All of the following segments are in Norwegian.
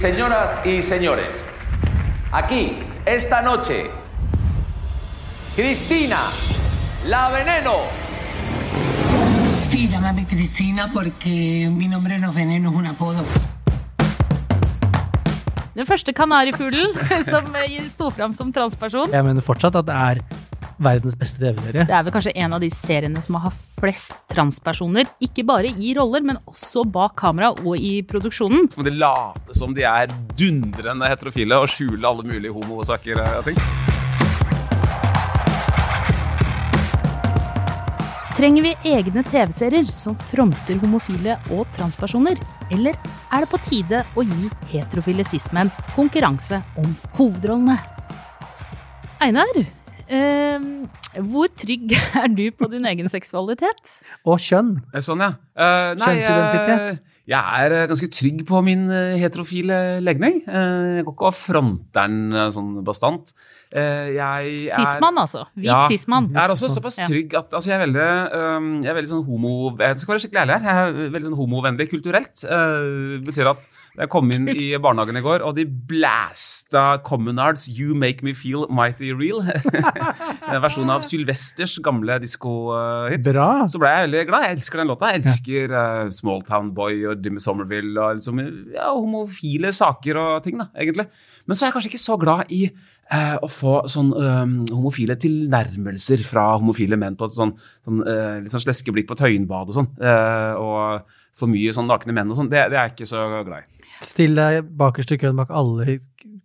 Señoras y señores, aquí, esta noche, Cristina, la veneno. Sí, llámame Cristina porque mi nombre no es veneno, es un apodo. Den første kanarifuglen som sto fram som transperson. Jeg mener fortsatt at det er verdens beste TV-serie. Det er vel kanskje en av de seriene som har flest transpersoner. Ikke bare i roller, men også bak kamera og i produksjonen. Så må de late som de er dundrende heterofile og skjule alle mulige homosaker. eh, og ting. Trenger vi egne TV-serier som fronter homofile og transpersoner? Eller er det på tide å gi heterofile cis-menn konkurranse om hovedrollene? Einar, eh, hvor trygg er du på din egen seksualitet? Og kjønn. Eh, Sånn, ja. Uh, nei, Kjønnsidentitet. Uh, jeg er ganske trygg på min heterofile legning. Eh, jeg går ikke og fronter den sånn bastant. Eh, jeg er Cis-mann, altså. Hvit Ja. cis-mann. Jeg er også såpass trygg at altså, jeg er veldig, um, jeg er veldig sånn homo... Jeg skal være skikkelig ærlig her. Jeg er veldig sånn homovennlig kulturelt. Uh, betyr at jeg kom inn i barnehagen i går, og de blæsta Communards 'You Make Me Feel Mighty Real'. en versjon av Sylvesters gamle diskohit. Så ble jeg veldig glad. Jeg elsker den låta. Jeg elsker uh, Smalltown Boy og Jimmy Somerville og liksom, ja, homofile saker og ting, da, egentlig. Men så er jeg kanskje ikke så glad i eh, å få sånn um, homofile tilnærmelser fra homofile menn på et sånn, sånn uh, litt sånn sleskeblikk på Tøyenbadet og sånn. Uh, og for mye sånn nakne menn og sånn. Det, det er jeg ikke så glad i. Still deg bakerst i køen bak alle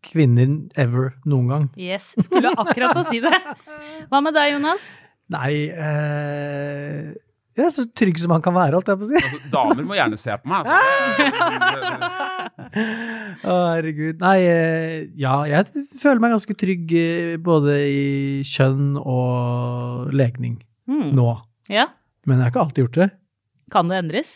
kvinner ever noen gang. Yes, skulle akkurat å si det. Hva med deg, Jonas? Nei eh, Er så trygg som han kan være, holdt jeg på å si. Altså, damer må gjerne se på meg. Altså. Å, herregud. Nei, eh, ja, jeg føler meg ganske trygg eh, både i kjønn og legning mm. nå. Ja, Men jeg har ikke alltid gjort det. kan det endres?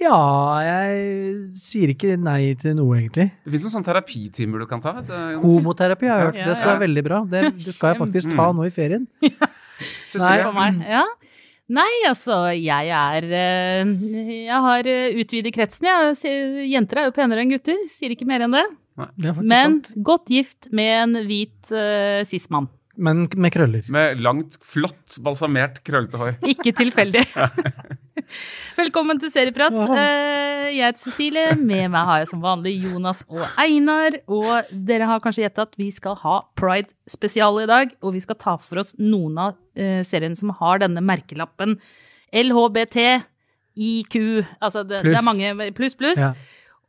Ja, jeg sier ikke nei til noe, egentlig. Det fins noen sånne terapitimer du kan ta. vet du. Homoterapi har jeg hørt. Ja, Det skal være veldig bra. Det, det skal jeg faktisk ta nå i ferien. Cecilie? For meg. Ja. Nei, altså, jeg er eh, Jeg har eh, utvidet kretsen, jeg. Jenter er jo penere enn gutter. Sier ikke mer enn det. Det er Men sant. godt gift med en hvit uh, cis-mann. Men med krøller. Med langt, flott, balsamert, krøllete hår. Ikke tilfeldig. Velkommen til Serieprat. Eh, jeg heter Cecilie. Med meg har jeg som vanlig Jonas og Einar. Og dere har kanskje gjettet at vi skal ha Pride-spesial i dag. Og vi skal ta for oss noen av uh, seriene som har denne merkelappen LHBT, IQ Altså det, det er mange pluss, pluss. Ja.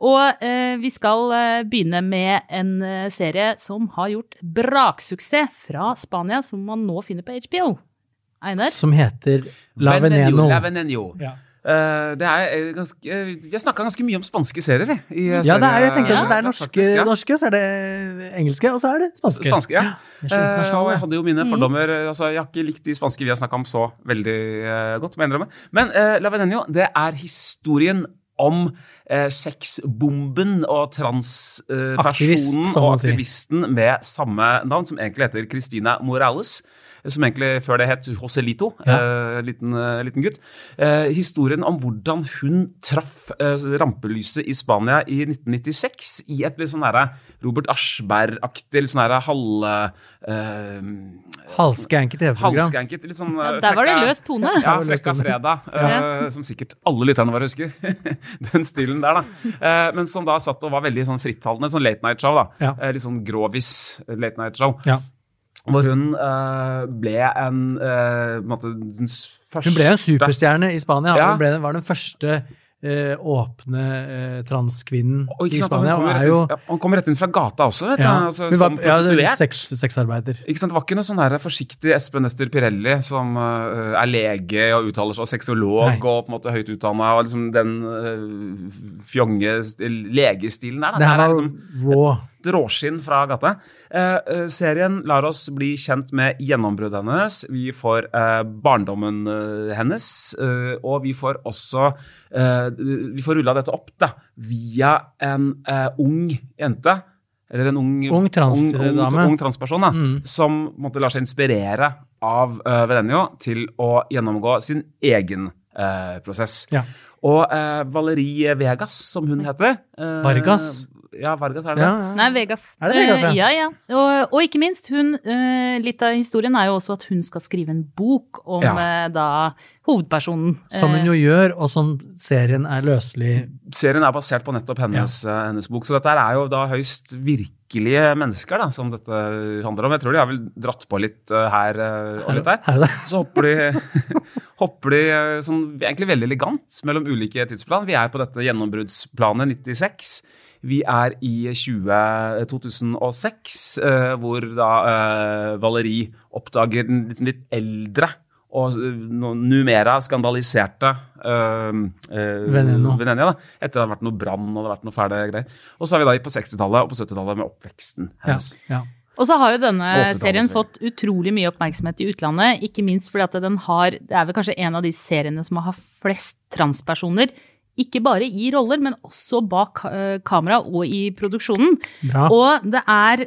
Og eh, vi skal eh, begynne med en eh, serie som har gjort braksuksess fra Spania, som man nå finner på HBO. Einar? Som heter La Veneno. La Veneno. Ja. Uh, det ganske, uh, vi har snakka ganske mye om spanske serier. I, Ja, det er, jeg tenker Ja, så det er norske, faktisk, ja. norske, så er det engelske, og så er det spanske. Spanske, ja. Internasjonale. og jeg hadde jo mine fordommer. eh, altså Jeg har ikke likt de spanske vi har snakka om så veldig godt. Men eh, La Veneno, det er historien om eh, sexbomben og transpersonen Aktivist, og aktivisten si. med samme navn, som egentlig heter Christina Morales. Som egentlig før det het Joselito, Ja. eh, liten, eh, liten gutt. Eh, historien om hvordan hun traff eh, rampelyset i Spania i 1996 i et litt sånn derre Robert Aschberg-aktig, litt sånn derre halv... Eh, Halvskanky TV-program. Litt sånn Ja, der var det løs tone. Ja, Frekka fredag, eh, som sikkert alle lytterne våre husker. Den stilen der, da. Eh, men som da satt og var veldig sånn frittalende. Sånn late night show, da. Ja. Eh, litt sånn grovis late night show. Ja. Hvor hun uh, ble en uh, måte, den første Hun ble en superstjerne i Spania. Ja. Hun ble, var den første uh, åpne transkvinnen i hun Spania. Og kommer er jo rett hun kommer rett inn fra gata også, vet du. ja, Altså, hun som var, ja, seks, sex, sexarbeider. Ikke sant, Det var ikke noe sånn her forsiktig Espen Ester Pirelli som er lege og uttaler seg, og sexolog Nei. og på en måte høyt utdanna, og liksom den fjonge legestilen der. Det her er var liksom raw. et råskinn fra gata. Eh, eh, serien lar oss bli kjent med gjennombruddet hennes. Vi får eh, barndommen eh, hennes, eh, og vi får også Vi får rulla dette opp da, via en ung jente. Eller en ung, Ung transdame. ung, ung, transperson da, Mm. som måtte lar seg inspirere av uh, Venenio til å gjennomgå sin egen prosess. Ja. Og eh, Valerie Vegas, som hun heter eh, Vargas? Ja, Vargas, er det Ja, det? ja. Nei, Vegas. Er det Vegas, ja? Ja, ja. Og, og ikke minst, hun, eh, litt av historien er jo også at hun skal skrive en bok om Ja. eh, da hovedpersonen. Som hun Eh, jo gjør, og som serien er løselig Serien er basert på nettopp hennes, hennes bok, så dette er jo da høyst virkelige mennesker da, som dette handler om. Jeg tror de har vel dratt på litt her og litt der. Er? Så hopper de, hopper de sånn, egentlig veldig elegant mellom ulike tidsplan. Vi er på dette gjennombruddsplanet 96. Vi er i 20, 2006, eh, hvor da eh, Valerie oppdager den liksom litt eldre og eh, numera skandaliserte eh, eh, Veneno. Venenia, da, etter det hadde vært noe brann og det hadde vært noe fæle greier. Og så er vi da på 60-tallet og på 70-tallet med oppveksten hennes. ja. Og så har jo denne serien fått utrolig mye oppmerksomhet i utlandet, ikke minst fordi at den har Det er vel kanskje en av de seriene som har flest transpersoner. Ikke bare i roller, men også bak eh, kamera og i produksjonen. Bra. Og det er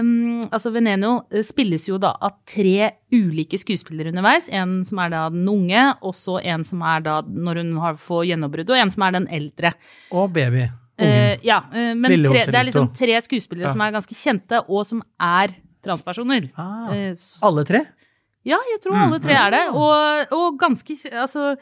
um, Altså, Veneno eh, spilles jo da av tre ulike skuespillere underveis. En som er da den unge, og så en som er da når hun har får gjennombrudd, og en som er den eldre. Og baby. Uh, ja, Uh, men tre, det er liksom tre skuespillere Ja. som er ganske kjente, og som er transpersoner. Ah, uh, alle tre? ja, jeg tror alle tre er det. Og, og ganske Altså,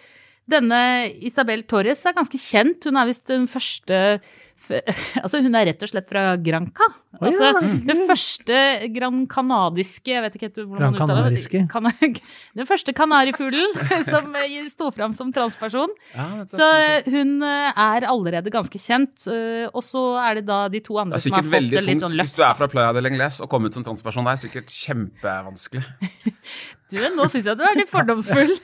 denne Isabel Torres er ganske kjent. Hun er visst den første Altså, hun er rett og slett fra Granca. Altså, oh, ja. Den første gran canadiske Jeg vet ikke hvordan man uttaler det. Kan, Den første kanarifuglen som eh, sto fram som transperson. Ja, Så eh, hun eh, er allerede ganske kjent. Og så er det da de to andre som har fått veldig det litt tungt sånn hvis du er fra Playa del Ingles og kommer ut som transperson. Det er sikkert kjempevanskelig. Du, nå syns jeg du er litt fordomsfull.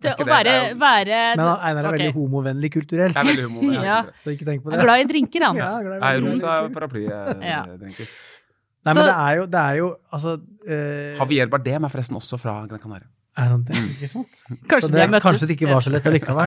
Til å være, det er jo- være Men Einar er okay. veldig homovennlig kulturelt, Jeg er veldig homovennlig. Ja. så ikke tenk på Jeg er glad i drinker, han. Ja, glad i Nei, drinker. rosa paraplydrinker. Ja. Nei, Så- men det er jo, det er jo altså eh, Javier Bardem er forresten også fra Gran Canaria. Er han det? Ikke sant? Kanskje Så de det, kanskje det ikke var så lett allikevel.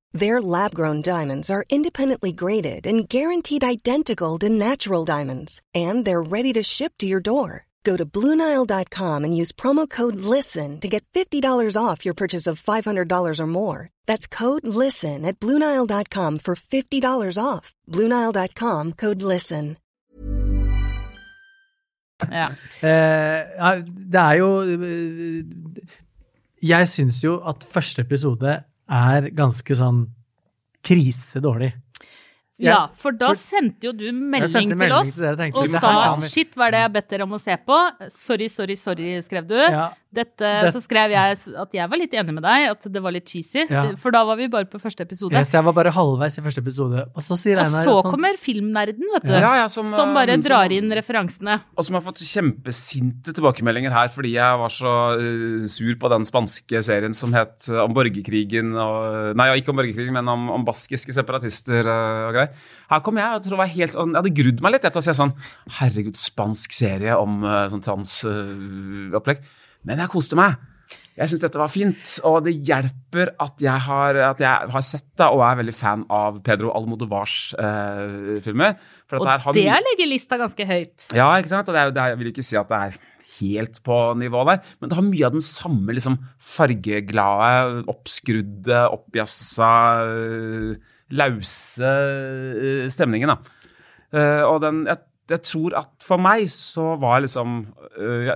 Their lab grown diamonds are independently graded and guaranteed identical to natural diamonds, and they're ready to ship to your door. Go to BlueNile.com and use promo code LISTEN to get $50 off your purchase of $500 or more. That's code LISTEN at BlueNile.com for $50 off. BlueNile.com code LISTEN. Ja. Eh, ja, det er jo eh, Jeg syns jo at første episode er ganske sånn krisedårlig. ja, for da for- sendte jo du Jeg melding til melding oss til dere, og sa 'shit, hva er det jeg har bedt dere om å se på'? Sorry, sorry, sorry, skrev du. Ja, Dette, Det- så skrev jeg at jeg var litt enig med deg, at det var litt cheesy. Ja. For da var vi bare på første episode. yes, jeg var bare halvveis i første episode, og så sier Og Einar så han- kommer filmnerden, vet du. Ja, ja, som, som eh, bare som- drar inn referansene. Og som har fått kjempesinte tilbakemeldinger her fordi jeg var så uh, sur på den spanske serien som het eh, om borgerkrigen og Nei, ikke om borgerkrigen, men om, om baskiske separatister uh, og greier. Her kom jeg og tror det var helt sånn Jeg hadde grudd meg litt etter å se sånn Herregud, spansk serie om uh, sånn transopplegg. Men jeg koste meg. Jeg syns dette var fint, og det hjelper at jeg har, at jeg har sett det og er veldig fan av Pedro Almodovars eh, filmer. For Og det har legger lista ganske høyt. ja, ikke sant? Og det er, det er, jeg vil ikke si at det er helt på nivå der, men det har mye av den samme liksom, fargeglade, oppskrudde, oppjassa, øh, lause øh, stemningen. Da. Eh, og den, jeg, jeg tror at for meg så var liksom øh,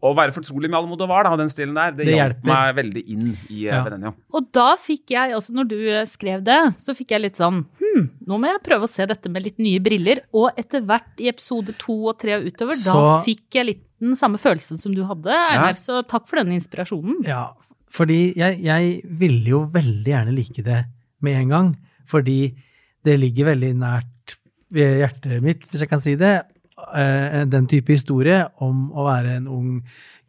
Å være fortrolig med Almodovar, da, den stilen der, det, Det hjalp meg veldig inn i Ja. ja. Og da fikk jeg også, når du eh, skrev det, så fikk jeg litt sånn Hm, nå må jeg prøve å se dette med litt nye briller. Og etter hvert i episode to og tre og utover, da fikk jeg litt den samme følelsen som du hadde, Einar. Så takk for den inspirasjonen. Ja, fordi jeg, jeg ville jo veldig gjerne like det med en gang, fordi det ligger veldig nært ved hjertet mitt, hvis jeg kan si det, eh, den type historie om å være en ung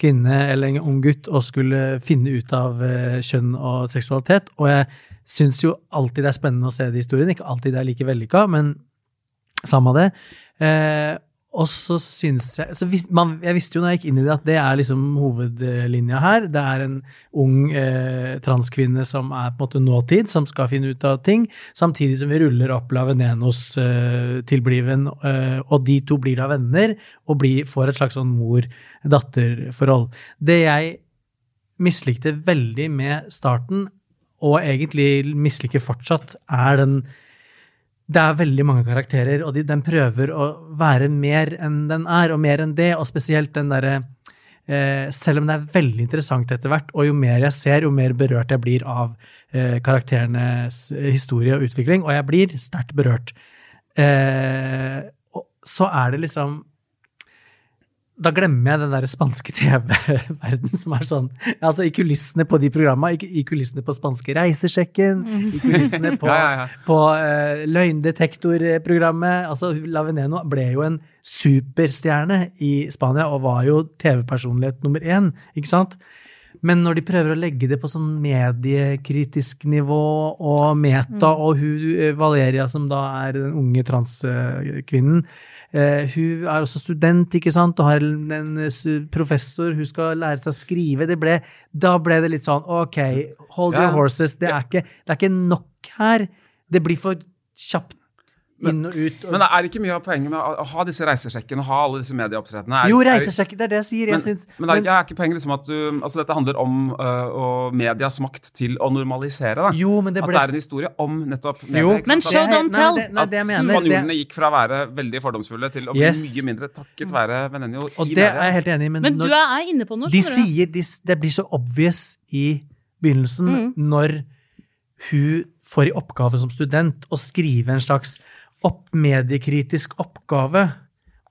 kvinne eller en ung gutt og skulle finne ut av eh, kjønn og seksualitet. Og jeg syns jo alltid det er spennende å se de historiene. Ikke alltid det er like vellykka, men samme det. Og så syns jeg så vis, man, Jeg visste jo når jeg gikk inn i det, at det er liksom hovedlinja her. Det er en ung eh, transkvinne som er på en måte nåtid, som skal finne ut av ting. Samtidig som vi ruller opp Lavenenos eh, eh, og de to blir da venner og blir, får et slags sånn mor-datter-forhold. Det jeg mislikte veldig med starten, og egentlig misliker fortsatt, er den det er veldig mange karakterer, og de, den prøver å være mer enn den er, og mer enn det, og spesielt den derre eh, Selv om det er veldig interessant etter hvert, og jo mer jeg ser, jo mer berørt jeg blir av eh, karakterenes historie og utvikling, og jeg blir sterkt berørt, eh, så er det liksom da glemmer jeg den der spanske TV-verden som er sånn Altså i kulissene på de programma, i, kulissene på spanske Reisesjekken, i kulissene på, Ja, ja, ja. på eh, Løgndetektorprogrammet. Altså La Veneno ble jo en superstjerne i Spania og var jo TV-personlighet nummer én, ikke sant? Men når de prøver å legge det på sånn mediekritisk nivå og meta, og hun eh, Valeria, som da er den unge transkvinnen, eh, hun er også student, ikke sant, og har en, professor, hun skal lære seg å skrive. Det ble, da ble det litt sånn OK, hold your horses. Det er, ikke, det er ikke nok her. Det blir for kjapt inn og ut. Og, Men er det ikke mye av poenget med å ha disse reisesjekkene og ha alle disse medieopptredenene? Jo, er- reisesjekk, det er det jeg sier. Jeg Men, syns men det er ikke poenget liksom at du Altså, dette handler om uh, medias makt til å normalisere, da. Jo, men det At det er en historie om nettopp media. Jo. Men show don't tell! nei, det- nei, det at mener, spanjolene det- gikk fra å være veldig fordomsfulle til å bli Yes. mye mindre takket være Venenio Og det er jeg helt enig i, men, Men når, du er inne på noe, de skjønner du. sier de, Det blir så obvious i begynnelsen når hun får i oppgave som student å skrive en slags opp, mediekritisk oppgave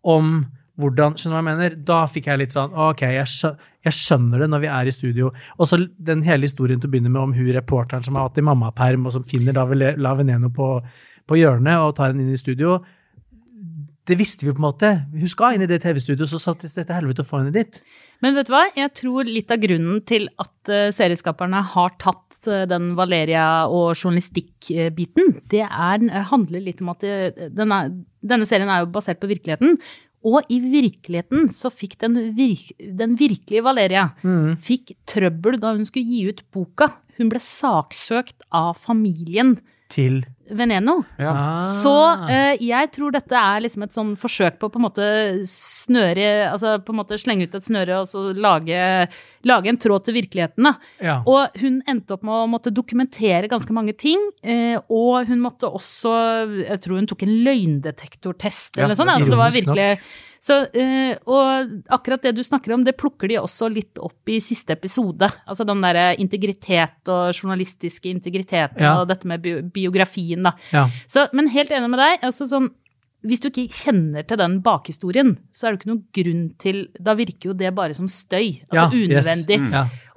om hvordan Skjønner du hva jeg mener? Da fikk jeg litt sånn OK, jeg, skjø, jeg skjønner det når vi er i studio. Og så den hele historien til å begynne med om hun reporteren som har hatt i mammaperm, og som finner da Veneno på, på hjørnet og tar henne inn i studio. Det visste vi på en måte. Hun skal inn i det TV-studioet, så satt dette helvete å få henne dit. Men vet du hva? Jeg tror litt av grunnen til at eh, serieskaperne har tatt eh, den Valeria- og journalistikkbiten, det er, eh, handler litt om at denne, denne serien er jo basert på virkeligheten. Og i virkeligheten så fikk den, virk, den virkelige Valeria fikk trøbbel da hun skulle gi ut boka. Hun ble saksøkt av familien Til Veneno. Ja. Så uh, jeg tror dette er liksom et sånn forsøk på å på en måte snøre Altså på en måte slenge ut et snøre og så lage, lage en tråd til virkeligheten, da. Ja. Og hun endte opp med å måtte dokumentere ganske mange ting. Uh, og hun måtte også Jeg tror hun tok en løgndetektortest eller noe sånt. Altså det var virkelig nok. Så, eh, og akkurat det du snakker om, det plukker de også litt opp i siste episode. Altså den derre integritet og journalistiske integriteten Ja. og dette med bi biografien, da. Ja. Så, men helt enig med deg. altså sånn, Hvis du ikke kjenner til den bakhistorien, så er det ikke noen grunn til Da virker jo det bare som støy. Altså Ja, yes. unødvendig.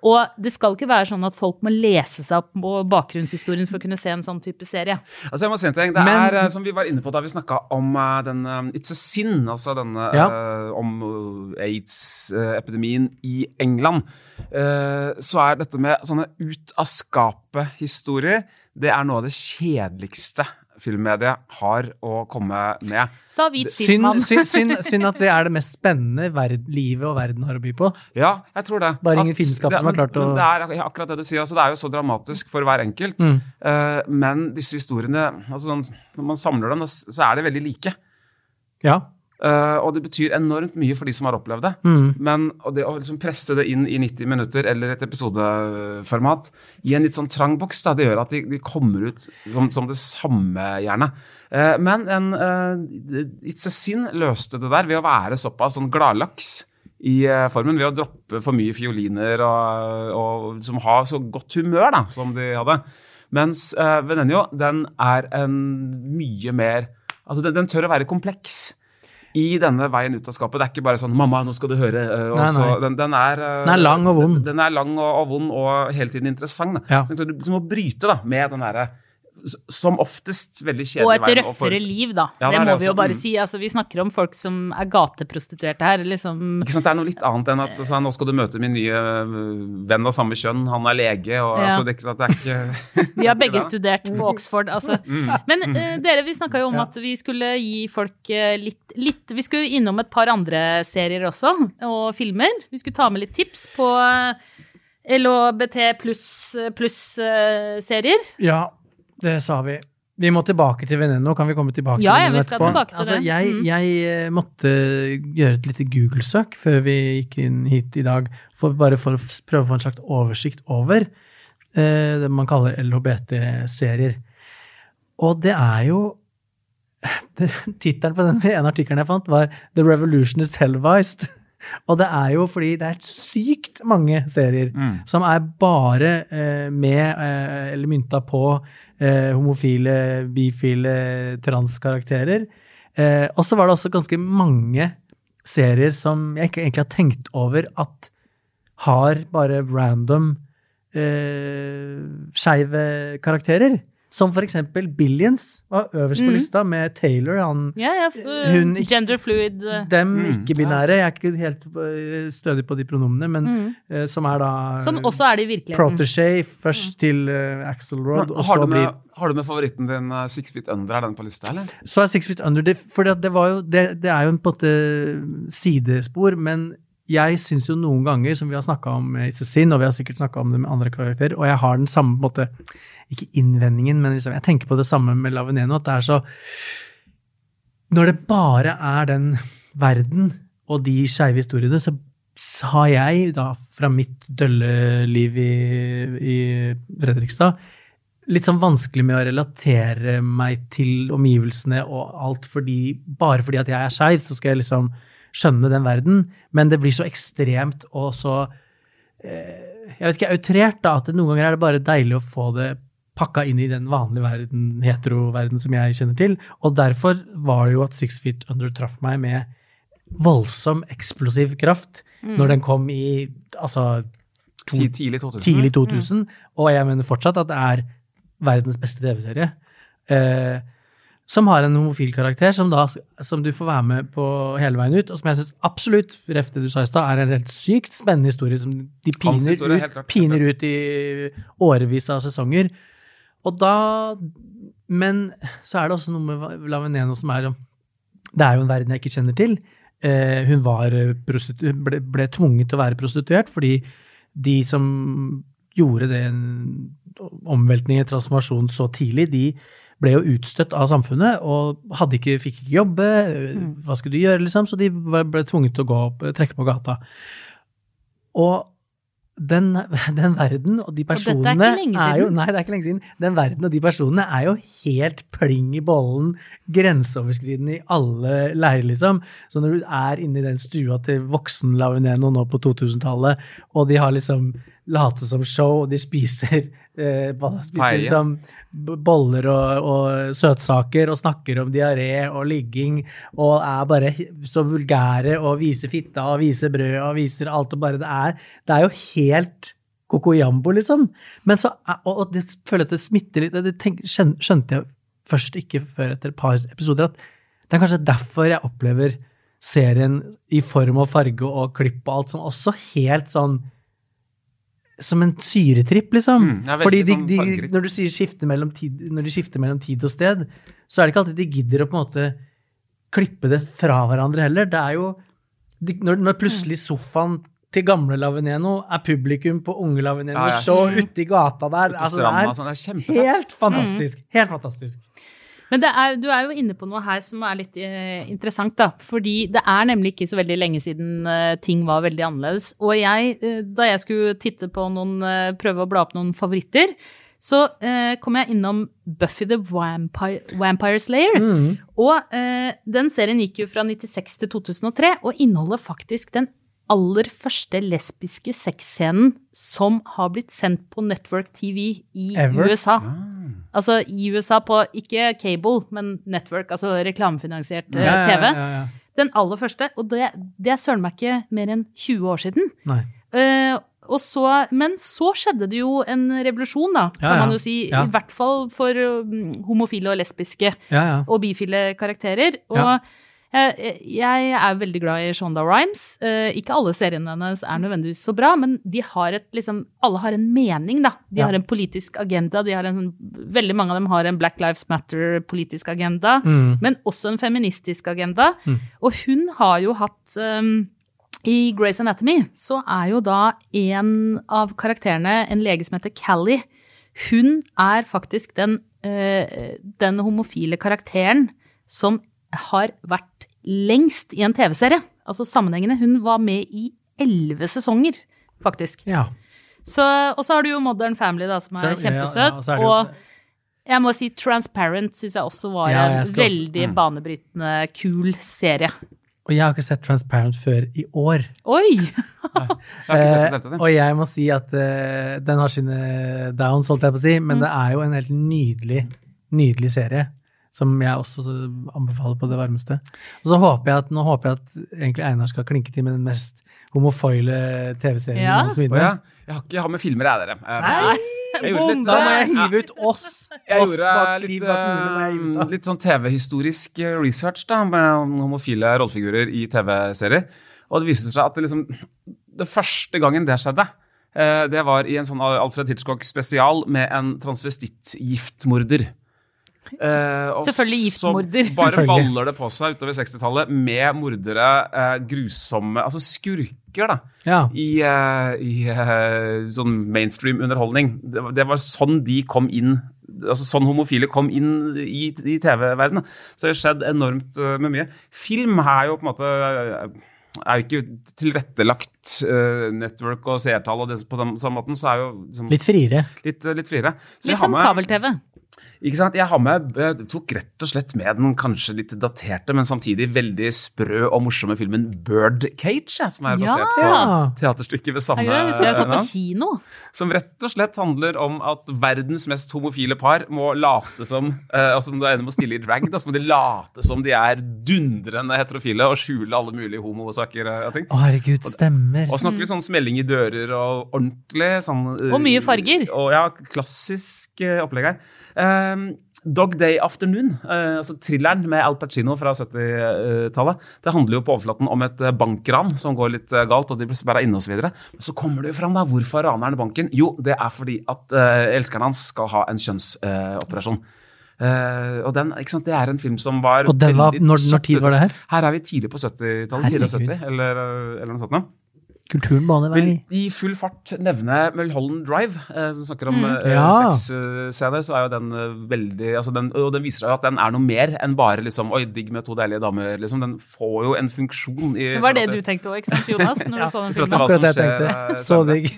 Og det skal ikke være sånn at folk må lese seg opp på bakgrunnshistorien for å kunne se en sånn type serie. Altså jeg må si en ting. Det Men- er, eh, som vi var inne på da vi snakka om uh, den uh, It's a Sin, altså denne Ja. eh, om aids-epidemien i England, eh, så er dette med sånne ut av skapet-historier, det er noe av det kjedeligste filmmediet har å komme med. Hvit Synd, synd, synd, synd at det er det mest spennende verd, livet og verden har å by på. Ja, jeg tror det. Bare ingen det- som har klart å- Det er akkurat det du sier. Altså, det er jo så dramatisk for hver enkelt. Mm. Uh, men disse historiene, altså, når man samler dem, så er de veldig like. Ja. Eh, og det betyr enormt mye for de som har opplevd det. Mm. Men og det å liksom presse det inn i 90 minutter eller et episodeformat i en litt sånn trang boks, da, det gjør at de, de kommer ut som, som det samme, gjerne. Uh, men en, uh, It's a Sin løste det der ved å være såpass sånn gladlaks i formen, ved å droppe for mye fioliner og, og liksom ha så godt humør da, som de hadde. Mens uh, Venenio, den er en mye mer Altså, den, den tør å være kompleks i denne veien ut av skapet. Det er ikke bare sånn 'mamma, nå skal du høre'. og Nei, så- nei. Den, den, er, øh, Den er lang og vond. Den, den er lang og, og vond og hele tiden interessant. Da. Ja. Så du liksom må bryte da, med den derre som oftest veldig kjedelig Og et røffere liv, da. Ja, det det må det vi jo bare Mm. si. Altså, vi snakker om folk som er gateprostituerte her. Liksom Ikke sant, Det er noe litt annet enn at altså, nå skal du møte min nye øh, venn av samme kjønn, han er lege, og Ja. altså, det, er ikke sant, det er ikke Vi har begge studert på Oxford, altså. Mm. Men uh, dere, vi snakka jo om at vi skulle gi folk eh, litt, litt Vi skulle innom et par andre serier også, og filmer. Vi skulle ta med litt tips på uh, LHBT pluss-serier. Ja, det sa vi. Vi må tilbake til Veneno. Kan vi komme tilbake Ja, ja, vi skal etterpå? tilbake til altså, det. Jeg, Mm. jeg eh, måtte gjøre et lite Google-søk før vi gikk inn hit i dag, for, bare for å prøve å få en slags oversikt over eh, det man kaller LHBT-serier. Og det er jo Tittelen på den ene artikkelen jeg fant, var 'The Revolution is Televised'. Og det er jo fordi det er sykt mange serier Mm. som er bare eh, med eh, eller mynta på eh, homofile, bifile, transkarakterer. Eh, og så var det også ganske mange serier som jeg ikke egentlig har tenkt over at har bare random eh, skeive karakterer. Som for eksempel Billions var øverst på Mm. lista, med Taylor. Han, Ja, ja, Hun gender fluid. eh, dem Mm, ikke-binære. Jeg er ikke helt eh, stødig på de pronomene, men Mm. uh, som er da Som også er det i virkeligheten. protégé først til uh, Axelrod, og så blir har du med favoritten din uh, Six Feet Under? Er den på lista, eller? Så er Six Feet Under det, for det, var jo, det, det er jo en på en måte sidespor, men jeg syns jo noen ganger, som vi har snakka om med It's a Sin, og vi har sikkert snakka om det med andre karakterer, og jeg har den samme måte Ikke innvendingen, men liksom, jeg tenker på det samme med Laveneno, at det er så Når det bare er den verden og de skeive historiene, så har jeg, da fra mitt dølle liv i, i Fredrikstad, litt sånn vanskelig med å relatere meg til omgivelsene og alt fordi Bare fordi at jeg er skeiv, så skal jeg liksom skjønne den verden. Men det blir så ekstremt og så eh, Jeg vet ikke, outrert, da. At det noen ganger er det bare deilig å få det pakka inn i den vanlige verden, hetero-verden som jeg kjenner til. Og derfor var det jo at Six Feet Under traff meg med voldsom, eksplosiv kraft når den kom i altså to, Tidlig 2000? tidlig 2000, og jeg mener fortsatt at det er verdens beste TV-serie. Eh, som har en homofil karakter som, da, som du får være med på hele veien ut, og som jeg syns absolutt, ref det du sa i stad, er en helt sykt spennende historie som de piner, ut, piner ut i årevis av sesonger. Og da Men så er det også noe med Laveneno som er Det er jo en verden jeg ikke kjenner til. Eh, hun var eh, ble, ble tvunget til å være prostituert fordi de som gjorde den omveltningen, transformasjonen, så tidlig, de ble jo utstøtt av samfunnet og ikke, fikk ikke jobbe. Hva skulle de gjøre, liksom? Så de ble tvunget til å gå opp, trekke på gata. Og den, den verden og de personene og dette er ikke lenge lenge er jo siden. Nei, det er ikke lenge siden. Den verden og de personene er jo helt pling i bollen, grenseoverskridende i alle leirer, liksom. Så når du er inne i den stua til voksen Lavineno nå på 2000-tallet, og de har liksom latet som show, og de spiser, eh, spiser liksom boller og, og søtsaker og snakker om diaré og ligging og er bare så vulgære og viser fitta og viser brød og viser alt og bare det er Det er jo helt kokoyambo, liksom. Men så, og, og det føler jeg at det smitter litt. Det tenk, skjønte jeg først ikke før etter et par episoder at det er kanskje derfor jeg opplever serien i form og farge og klipp og alt som også helt sånn som en syretripp, liksom. Mm, Fordi de, sånn de, når, skifte mellom tid, når de skifter mellom tid og sted, så er det ikke alltid de gidder å på en måte klippe det fra hverandre heller. Det er jo de, når, når plutselig sofaen til gamle Laveneno er publikum på unge Laveneno Ja, ja. så ute i gata der. Altså, det sånn, er er helt fantastisk. Helt fantastisk. Men er, du er jo inne på noe her som er litt eh, interessant, da. Fordi det er nemlig ikke så veldig lenge siden eh, ting var veldig annerledes. Og jeg, eh, da jeg skulle titte på noen, eh, prøve å bla opp noen favoritter, så eh, kom jeg innom Buffy the Vampire, Vampire Slayer. Og eh, den serien gikk jo fra 96 til 2003, og inneholder faktisk den aller første lesbiske sexscenen som har blitt sendt på Network TV i Ever? USA. Altså i USA på ikke cable, men network, altså reklamefinansiert eh, Ja, ja, TV. ja. Den aller første, og det, det er søren meg ikke mer enn 20 år siden. Nei. Eh, og så, men så skjedde det jo en revolusjon, da, kan man jo si. I hvert fall for um, homofile og lesbiske og bifile karakterer. Og. Jeg, jeg er veldig glad i Shonda Rhimes. Eh, ikke alle seriene hennes er nødvendigvis så bra, men de har et, liksom, alle har en mening, da. De Ja. har en politisk agenda. De har en, veldig mange av dem har en Black Lives Matter-politisk agenda, Mm. men også en feministisk agenda. Og hun har jo hatt um, I Grey's Anatomy så er jo da en av karakterene en lege som heter Callie. Hun er faktisk den, eh, den homofile karakteren som har vært lengst i en TV-serie. Altså sammenhengende. Hun var med i elleve sesonger, faktisk. ja. Så, og så har du jo Modern Family, da, som er Så- ja, ja, kjempesøt. og er jo- og jeg må si Transparent syns jeg også var Ja, en veldig også- Mm. banebrytende, kul serie. Og jeg har ikke sett Transparent før i år. Oi! Jeg har ikke sett det, Eh, dette, og jeg må si at eh, den har sine downs, holdt jeg på å si, Mm. men det er jo en helt nydelig, nydelig serie. Som jeg også anbefaler på det varmeste. Og så håper jeg at, nå håper jeg at egentlig Einar skal klinke til med den mest homofile TV-serien Ja. Å ja. Jeg har ikke jeg har med filmer, jeg, dere. Eh, Nei! Litt, Da må jeg hive ut oss! Jeg oss gjorde litt, av. litt sånn TV-historisk eh, research da, med homofile rollefigurer i TV-serier. Og det viste seg at det liksom Det første gangen det skjedde, eh, det var i en sånn Alfred Hitchcock-spesial med en transvestitt-giftmorder. Eh, og Selvfølgelig giftmorder. Så bare baller det på seg utover 60-tallet med mordere, eh, grusomme Altså skurker, da Ja. i, eh, i eh, sånn mainstream underholdning. Det, var- det var sånn de kom inn altså Sånn homofile kom inn i, i TV-verdenen. Så det har skjedd enormt med mye. Film er jo på en måte er jo ikke tilrettelagt uh, network og seertall, og det, på den samme måten så er jo liksom, litt, friere. litt, litt friere. Så jeg Litt har som kabel-TV. Ikke sant? Jeg har med, jeg tok rett og slett med den kanskje litt daterte, men samtidig veldig sprø og morsomme filmen Birdcage, jeg, som er basert Ja. på teaterstykket ved samme Jeg husker jeg så på navn. kino. Som rett og slett handler om at verdens mest homofile par må late som eh, Altså om er enig med å stille i drag, da, så må de late som de er dundrende heterofile og skjule alle mulige homosaker eh, og ting. Å, herregud, stemmer. Og snakker vi sånn smelling i dører og ordentlig sånn eh, Og mye farger. Og ja, klassisk eh, opplegg her. Um, Dog Day Afternoon, eh, altså thrilleren med Al Pacino fra 70-tallet, det handler jo på overflaten om et eh, bankran som går litt eh, galt, og de blir sperra inne osv. Men så kommer det jo fram da, hvorfor raner han banken? Jo, det er fordi at eh, elskeren hans skal ha en kjønnsoperasjon. Uh, og den, ikke sant, Det er en film som var Og den var, når, når tid var det her? Her er vi tidlig på 70-tallet. 74, eller, eh, eller noe sånt. Kulturen baner vei. Vil i full fart nevne Mulholland Drive, eh, som snakker om Mm. eh, Ja. sexscener. Så er jo den eh, veldig altså den, Og den viser at den er noe mer enn bare liksom Oi, digg med to deilige damer. liksom Den får jo en funksjon i Det var det du tenkte òg, ikke sant, Jonas? Når du så den filmen? Akkurat det jeg tenkte. eh, Så digg.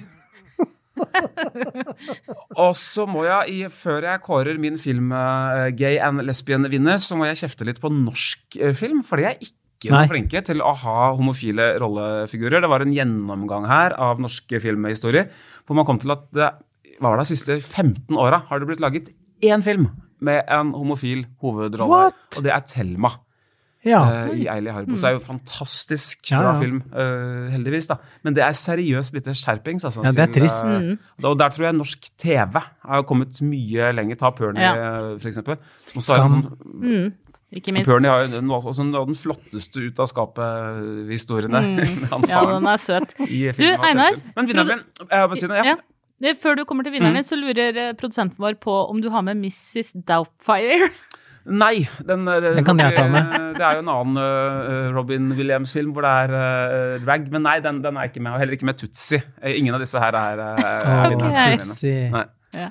Og så må jeg, før jeg kårer min film eh, Gay and Lesbian-vinner, så må jeg kjefte litt på norsk film, fordi jeg er ikke noe flinke til å ha homofile rollefigurer. Det var en gjennomgang her av norske filmhistorier, hvor man kom til at det, hva var det, de siste 15 åra har det blitt laget én film med en homofil hovedrolle, What? og det er Thelma. Ja. Uh, i Eili Harbo. Så er jo fantastisk Ja, bra ja. film, uh, heldigvis. da. Men det er seriøst lite skjerpings. Altså, Ja, det er til, trist. eh, Mm. og der tror jeg norsk TV har kommet mye lenger. Ta Pernie, Ja. f.eks. Skam. sånn, Mm, ikke minst. Pernie har jo noe- også av den flotteste ut av skapet-historiene. Mm. Ja, den er søt. Du. Einar, Men vinneren min eh, ja. Ja. Før du kommer til vinneren, mm. så lurer eh, produsenten vår på om du har med Mrs. Doubtfire. Nei, den, eh, Den kan jeg ta med. Det er jo en annen eh, Robin Williams-film hvor det er rag, drag, men nei, den, den er ikke med. Og heller ikke med Tutsi. Eh, Ingen av disse her er, uh, er Åh, vinnerne.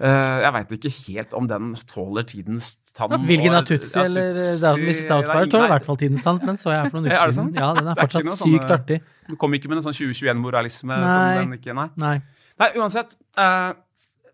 Eh, jeg veit ikke helt om den tåler tidens tann. Hvilken av Tutsi ja, eller Miss Doubtfire tåler i hvert fall tidens tann, for den så jeg for noen Er uker siden. Ja, den er fortsatt er sykt sånne- artig. Du kom ikke med en sånn 2021-moralisme Nei. som den ikke Nei. Nei. Nei, uansett. Uh,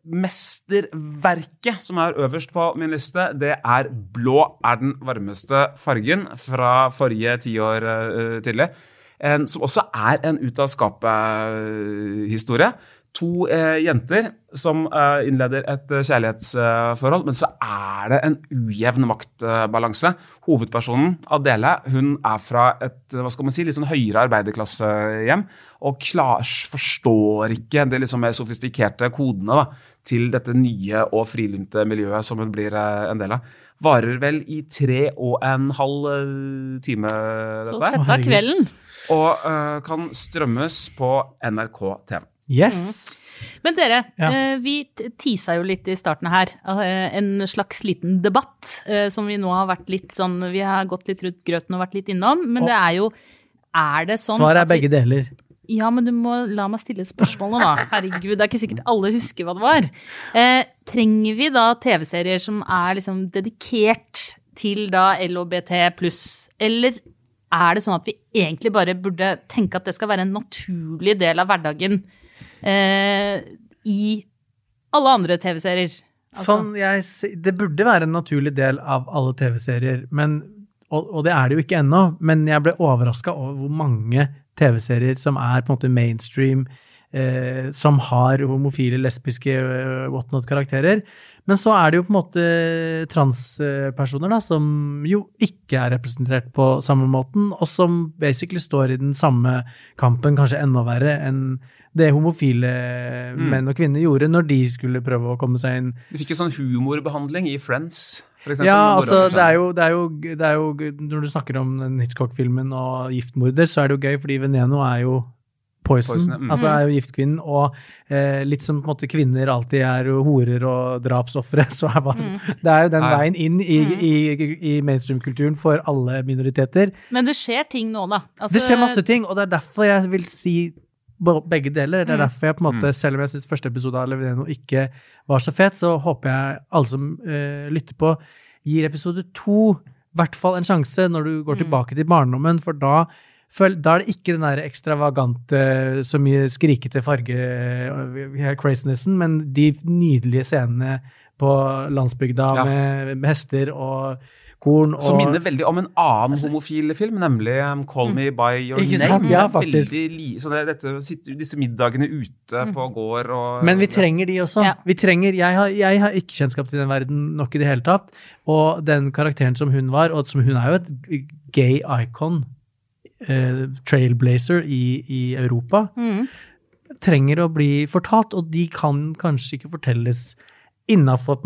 mesterverket som er øverst på min liste, det er blå er den varmeste fargen fra forrige tiår uh, tidlig. En, som også er en ut av skapet-historie. To eh, jenter som eh, innleder et eh, kjærlighetsforhold, men så er det en ujevn maktbalanse. Hovedpersonen, Adele, hun er fra et hva skal man si, litt sånn høyere arbeiderklassehjem og klar, forstår ikke de liksom mer sofistikerte kodene da, til dette nye og frilynte miljøet som hun blir eh, en del av. Varer vel i tre og en halv time, time, Så sett av kvelden. Og eh, kan strømmes på NRK TV. Yes! Men dere, Ja. eh, vi tisa jo litt i starten her. eh, En slags liten debatt eh, som vi nå har vært litt sånn Vi har gått litt rundt grøten og vært litt innom. Men det er jo Er det sånn Svaret er begge deler. Ja, men du må la meg stille spørsmålet, da. Herregud, det er ikke sikkert alle husker hva det var. Eh, trenger vi da TV-serier som er liksom dedikert til da LHBT pluss, eller er det sånn at vi egentlig bare burde tenke at det skal være en naturlig del av hverdagen eh, i alle andre TV-serier? Altså- Sånn jeg, det burde være en naturlig del av alle TV-serier, og, og det er det jo ikke ennå. Men jeg ble overraska over hvor mange TV-serier som er på en måte mainstream, eh, som har homofile, lesbiske, eh, whatnot-karakterer. Men så er det jo på en måte transpersoner da, som jo ikke er representert på samme måten, og som basically står i den samme kampen, kanskje enda verre enn det homofile menn og kvinner gjorde når de skulle prøve å komme seg inn Du fikk jo sånn humorbehandling i Friends, for eksempel. ja, altså, det er, jo, det, er jo, det er jo Når du snakker om den Hitchcock-filmen og giftmorder, så er det jo gøy, fordi Veneno er jo poison. Poison, mm. Altså er jo giftkvinnen. Og eh, litt som på en måte kvinner alltid er jo horer og drapsofre, så er bare, det er jo den Nei. veien inn i, i, i mainstream-kulturen for alle minoriteter. Men det skjer ting nå, da. Altså, Det skjer masse ting, og det er derfor jeg vil si begge deler. Det er Mm. derfor jeg på en måte, selv om jeg syns første episode av Leveneno ikke var så fet, så håper jeg alle som eh, lytter på, gir episode to i hvert fall en sjanse når du går Mm. tilbake til barndommen, for da, da er det ikke den der ekstravagante, så mye skrikete farge, eh, men de nydelige scenene på landsbygda Ja. med, med hester og korn og Som minner veldig om en annen homofil film, nemlig um, Call Me By Your Ikke Name. sant? Ja, faktisk. Veldig li, så det, dette, disse middagene ute på gård og Men vi trenger de også. Ja. Vi trenger, jeg, har, jeg har ikke kjennskap til den verden nok i det hele tatt. Og den karakteren som hun var, og som hun er jo et gay icon, eh, trailblazer i, i Europa, Mm. trenger å bli fortalt, og de kan kanskje ikke fortelles innafor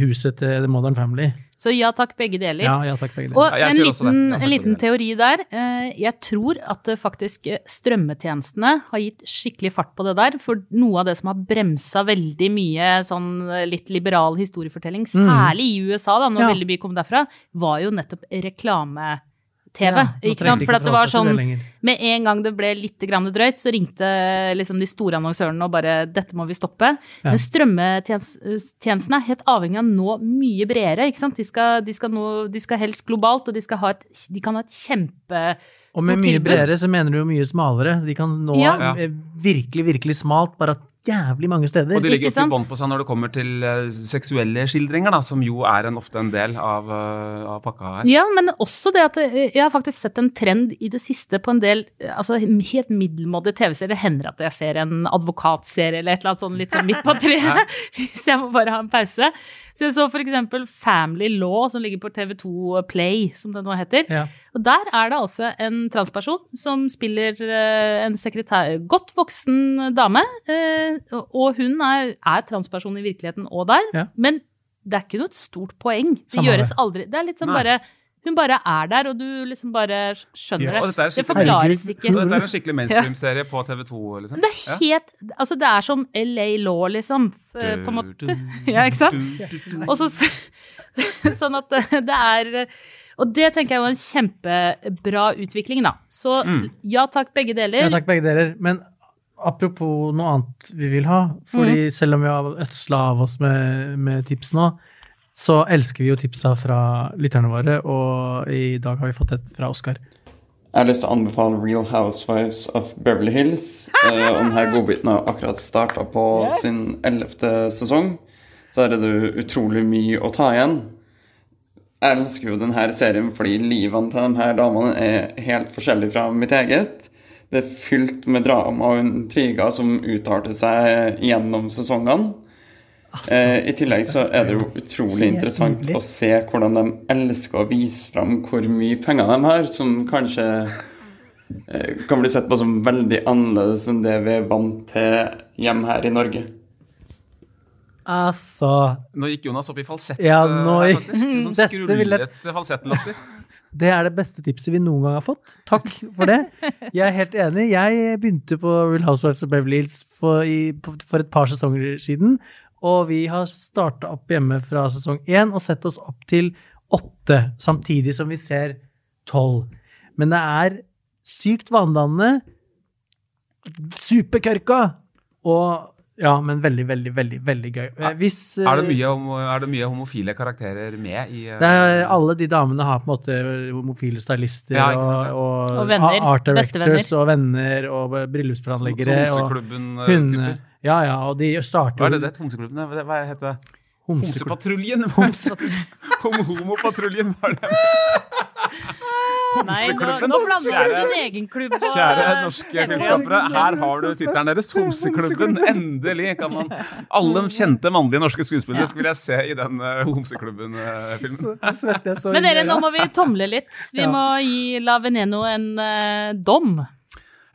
huset til The Modern Family. Så ja takk, begge deler. Ja, ja takk, begge Og. Ja, en liten, Ja, en liten teori der. Eh, Jeg tror at faktisk eh, strømmetjenestene har gitt skikkelig fart på det der. For noe av det som har bremsa veldig mye sånn eh, litt liberal historiefortelling, særlig i USA, da, når Mm. Ja. veldig mye kom derfra, var jo nettopp reklame-TV. Ja, ikke sant? For at det var sånn det med en gang det ble litt grann drøyt, så ringte liksom de store annonsørene og bare 'dette må vi stoppe'. Ja. Men strømmetjenestene er helt avhengig av å nå mye bredere. ikke sant? De skal, de skal, nå, de skal helst globalt, og de, skal ha et, de kan ha et kjempe Og med mye tilbud. bredere så mener du jo mye smalere. De kan nå Ja. eh, virkelig, virkelig smalt, bare at jævlig mange steder. Og de ligger Ikke bånd på seg når det kommer til eh, seksuelle skildringer, da, som jo er en, ofte en del av, eh, av pakka her. Ja, men også det at eh, jeg har faktisk sett en trend i det siste på en del altså helt middelmådige TV-serier. Det hender at jeg ser en advokatserie eller et eller annet sånn litt sånn midt på treet, hvis jeg må bare ha en pause. Så jeg så for eksempel Family Law, som ligger på TV2 Play, som det nå heter. Ja. Og der er det altså en transperson som spiller eh, en sekretær, godt voksen dame. eh, og hun er, er transperson i virkeligheten og der. Ja. Men det er ikke noe stort poeng. Det Samme gjøres aldri. Det er litt sånn Nei. bare Hun bare er der, og du liksom bare skjønner yes. det. Det forklares ikke. Og dette er en skikkelig mainstream-serie på TV2, liksom. Det er helt Altså, det er som LA Law, liksom. På en måte. Ja, ikke sant? Og så Sånn at det er Og det tenker jeg var en kjempebra utvikling, da. Så ja takk, begge deler. Ja, takk, begge deler. Men apropos noe annet vi vil ha, fordi selv om vi har ødsla av oss med, med tips nå, så elsker vi jo tipsa fra lytterne våre, og i dag har vi fått et fra Oskar. Jeg har lyst til å anbefale Real Housewives of Beverly Hills. Eh, og denne godbiten har akkurat starta på sin ellevte sesong. Så er det utrolig mye å ta igjen. Jeg elsker jo denne serien fordi livene til de her damene er helt forskjellige fra mitt eget. Det er fylt med drama og intriger som utarter seg gjennom sesongene. Eh, I tillegg så er det jo utrolig interessant å se hvordan de elsker å vise fram hvor mye penger de har, som kanskje eh, kan bli sett på som veldig annerledes enn det vi er vant til hjemme her i Norge. Altså Nå gikk Jonas opp i falsett. Ja, eh, nå her, faktisk. Sånn Dette vil jeg- falsettlatter. Det er det beste tipset vi noen gang har fått. Takk for det. Jeg er helt enig. Jeg begynte på Real Housewives of Beverly Hills for, i, for et par sesonger siden, og vi har starta opp hjemme fra sesong én og sett oss opp til åtte, samtidig som vi ser tolv. Men det er sykt vanedannende, superkørka og ja, men veldig, veldig, veldig veldig gøy. Eh, Hvis, Er det, eh, mye, homo- er det mye homofile karakterer med i eh, det er, alle de damene har på en måte homofile stylister Ja, sant, ja. og, og, Og venner. art directors og venner og bryllupsplanleggere. Så og Homseklubben-typer. Ja, ja, og de starter Hva er det det? Homseklubben? Hva hva heter det? Homsepatruljen? Homopatruljen, hva er det? Nei, nå, nå blander du din egen klubb. og- Kjære norske filmskapere, her har du tittelen deres, Homseklubben. Endelig kan man Alle kjente mannlige norske skuespillere vil jeg se i den uh, Homseklubben-filmen. Så svetter jeg så Men dere, nå må vi tomle litt. Vi må gi La Veneno en uh, dom.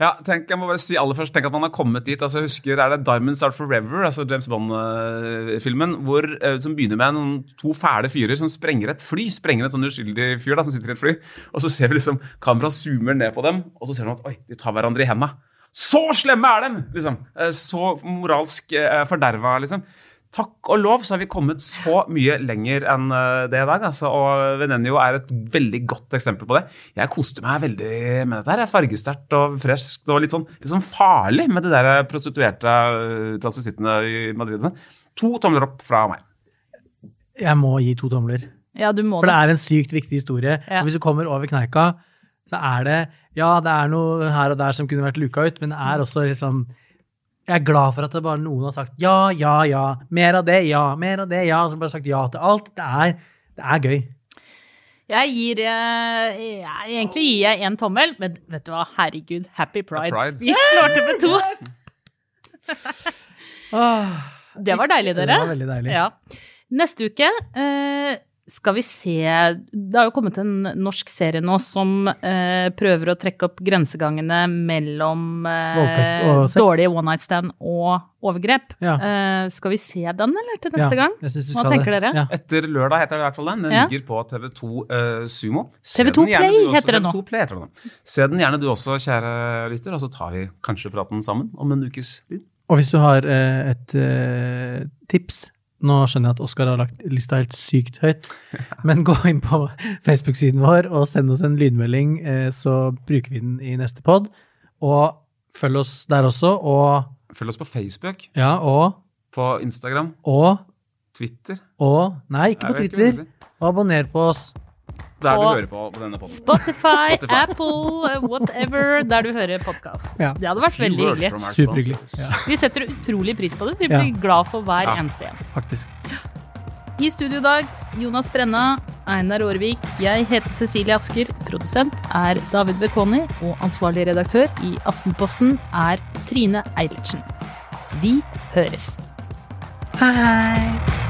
Ja, tenk, jeg må bare si aller først, tenk at man har kommet dit. altså jeg husker, Er det 'Diamonds Are Forever', altså James Bond-filmen, hvor, eh, som begynner med noen to fæle fyrer som sprenger et fly. Sprenger en sånn uskyldig fyr da, som sitter i et fly. Og så ser vi liksom kameraet zoomer ned på dem, og så ser man at oi, de tar hverandre i henda. Så slemme er dem! liksom. Eh, Så moralsk eh, forderva, liksom. Takk og lov så har vi kommet så mye lenger enn eh, det i dag. Altså, og Venenio er et veldig godt eksempel på det. Jeg koste meg veldig med dette. her. Jeg er Fargesterkt og freskt og litt sånn, litt sånn farlig med de der prostituerte eh, transvestittene i Madrid. sånn. To tomler opp fra meg. Jeg må gi to tomler. Ja, du må For det er en sykt viktig historie. Ja. Og hvis du kommer over kneika, så er det Ja, det er noe her og der som kunne vært luka ut, men det er også litt sånn Jeg er glad for at det bare noen har sagt ja, ja, ja. Mer av det, ja. Mer av det, ja. Som bare har sagt ja til alt. Det er, det er gøy. Jeg gir eh, ja, Egentlig gir jeg en tommel, men vet du hva, herregud, happy pride. Pride. Vi slår til med to. Det var deilig, dere. Det var veldig deilig. Ja. Neste uke eh, skal vi se Det har jo kommet en norsk serie nå som eh, prøver å trekke opp grensegangene mellom eh, dårlig one night stand og overgrep. Ja. Eh, skal vi se den, eller, til neste Ja, gang? Hva tenker det. dere? Ja. Etter lørdag heter det i hvert fall den. Den Ja. ligger på TV2 eh, Sumo. TV2 Play også- heter det nå. Play heter det nå. Se den gjerne du også, kjære lytter, og så tar vi kanskje praten sammen om en ukes tid. Og hvis du har eh, et eh, tips Nå skjønner jeg at Oskar har lagt lista helt sykt høyt, men gå inn på Facebook-siden vår og send oss en lydmelding, eh, så bruker vi den i neste pod. Og følg oss der også, og Følg oss på Facebook, ja, og på Instagram, og Twitter. og Nei, ikke på Twitter. Og abonner på oss. Der du hører på, på denne podden. Spotify, Spotify. Apple, eh, whatever, der du hører podkast. Ja. Det hadde vært Few veldig hyggelig. Superhyggelig. Ja, Vi setter utrolig pris på det. Vi Ja. blir glad for hver Ja. eneste en. faktisk. I studio i dag, Jonas Brenna, Einar Aarvik, jeg heter Cecilie Asker, produsent er David Bekoni, og ansvarlig redaktør i Aftenposten er Trine Eilertsen. Vi høres. Hei!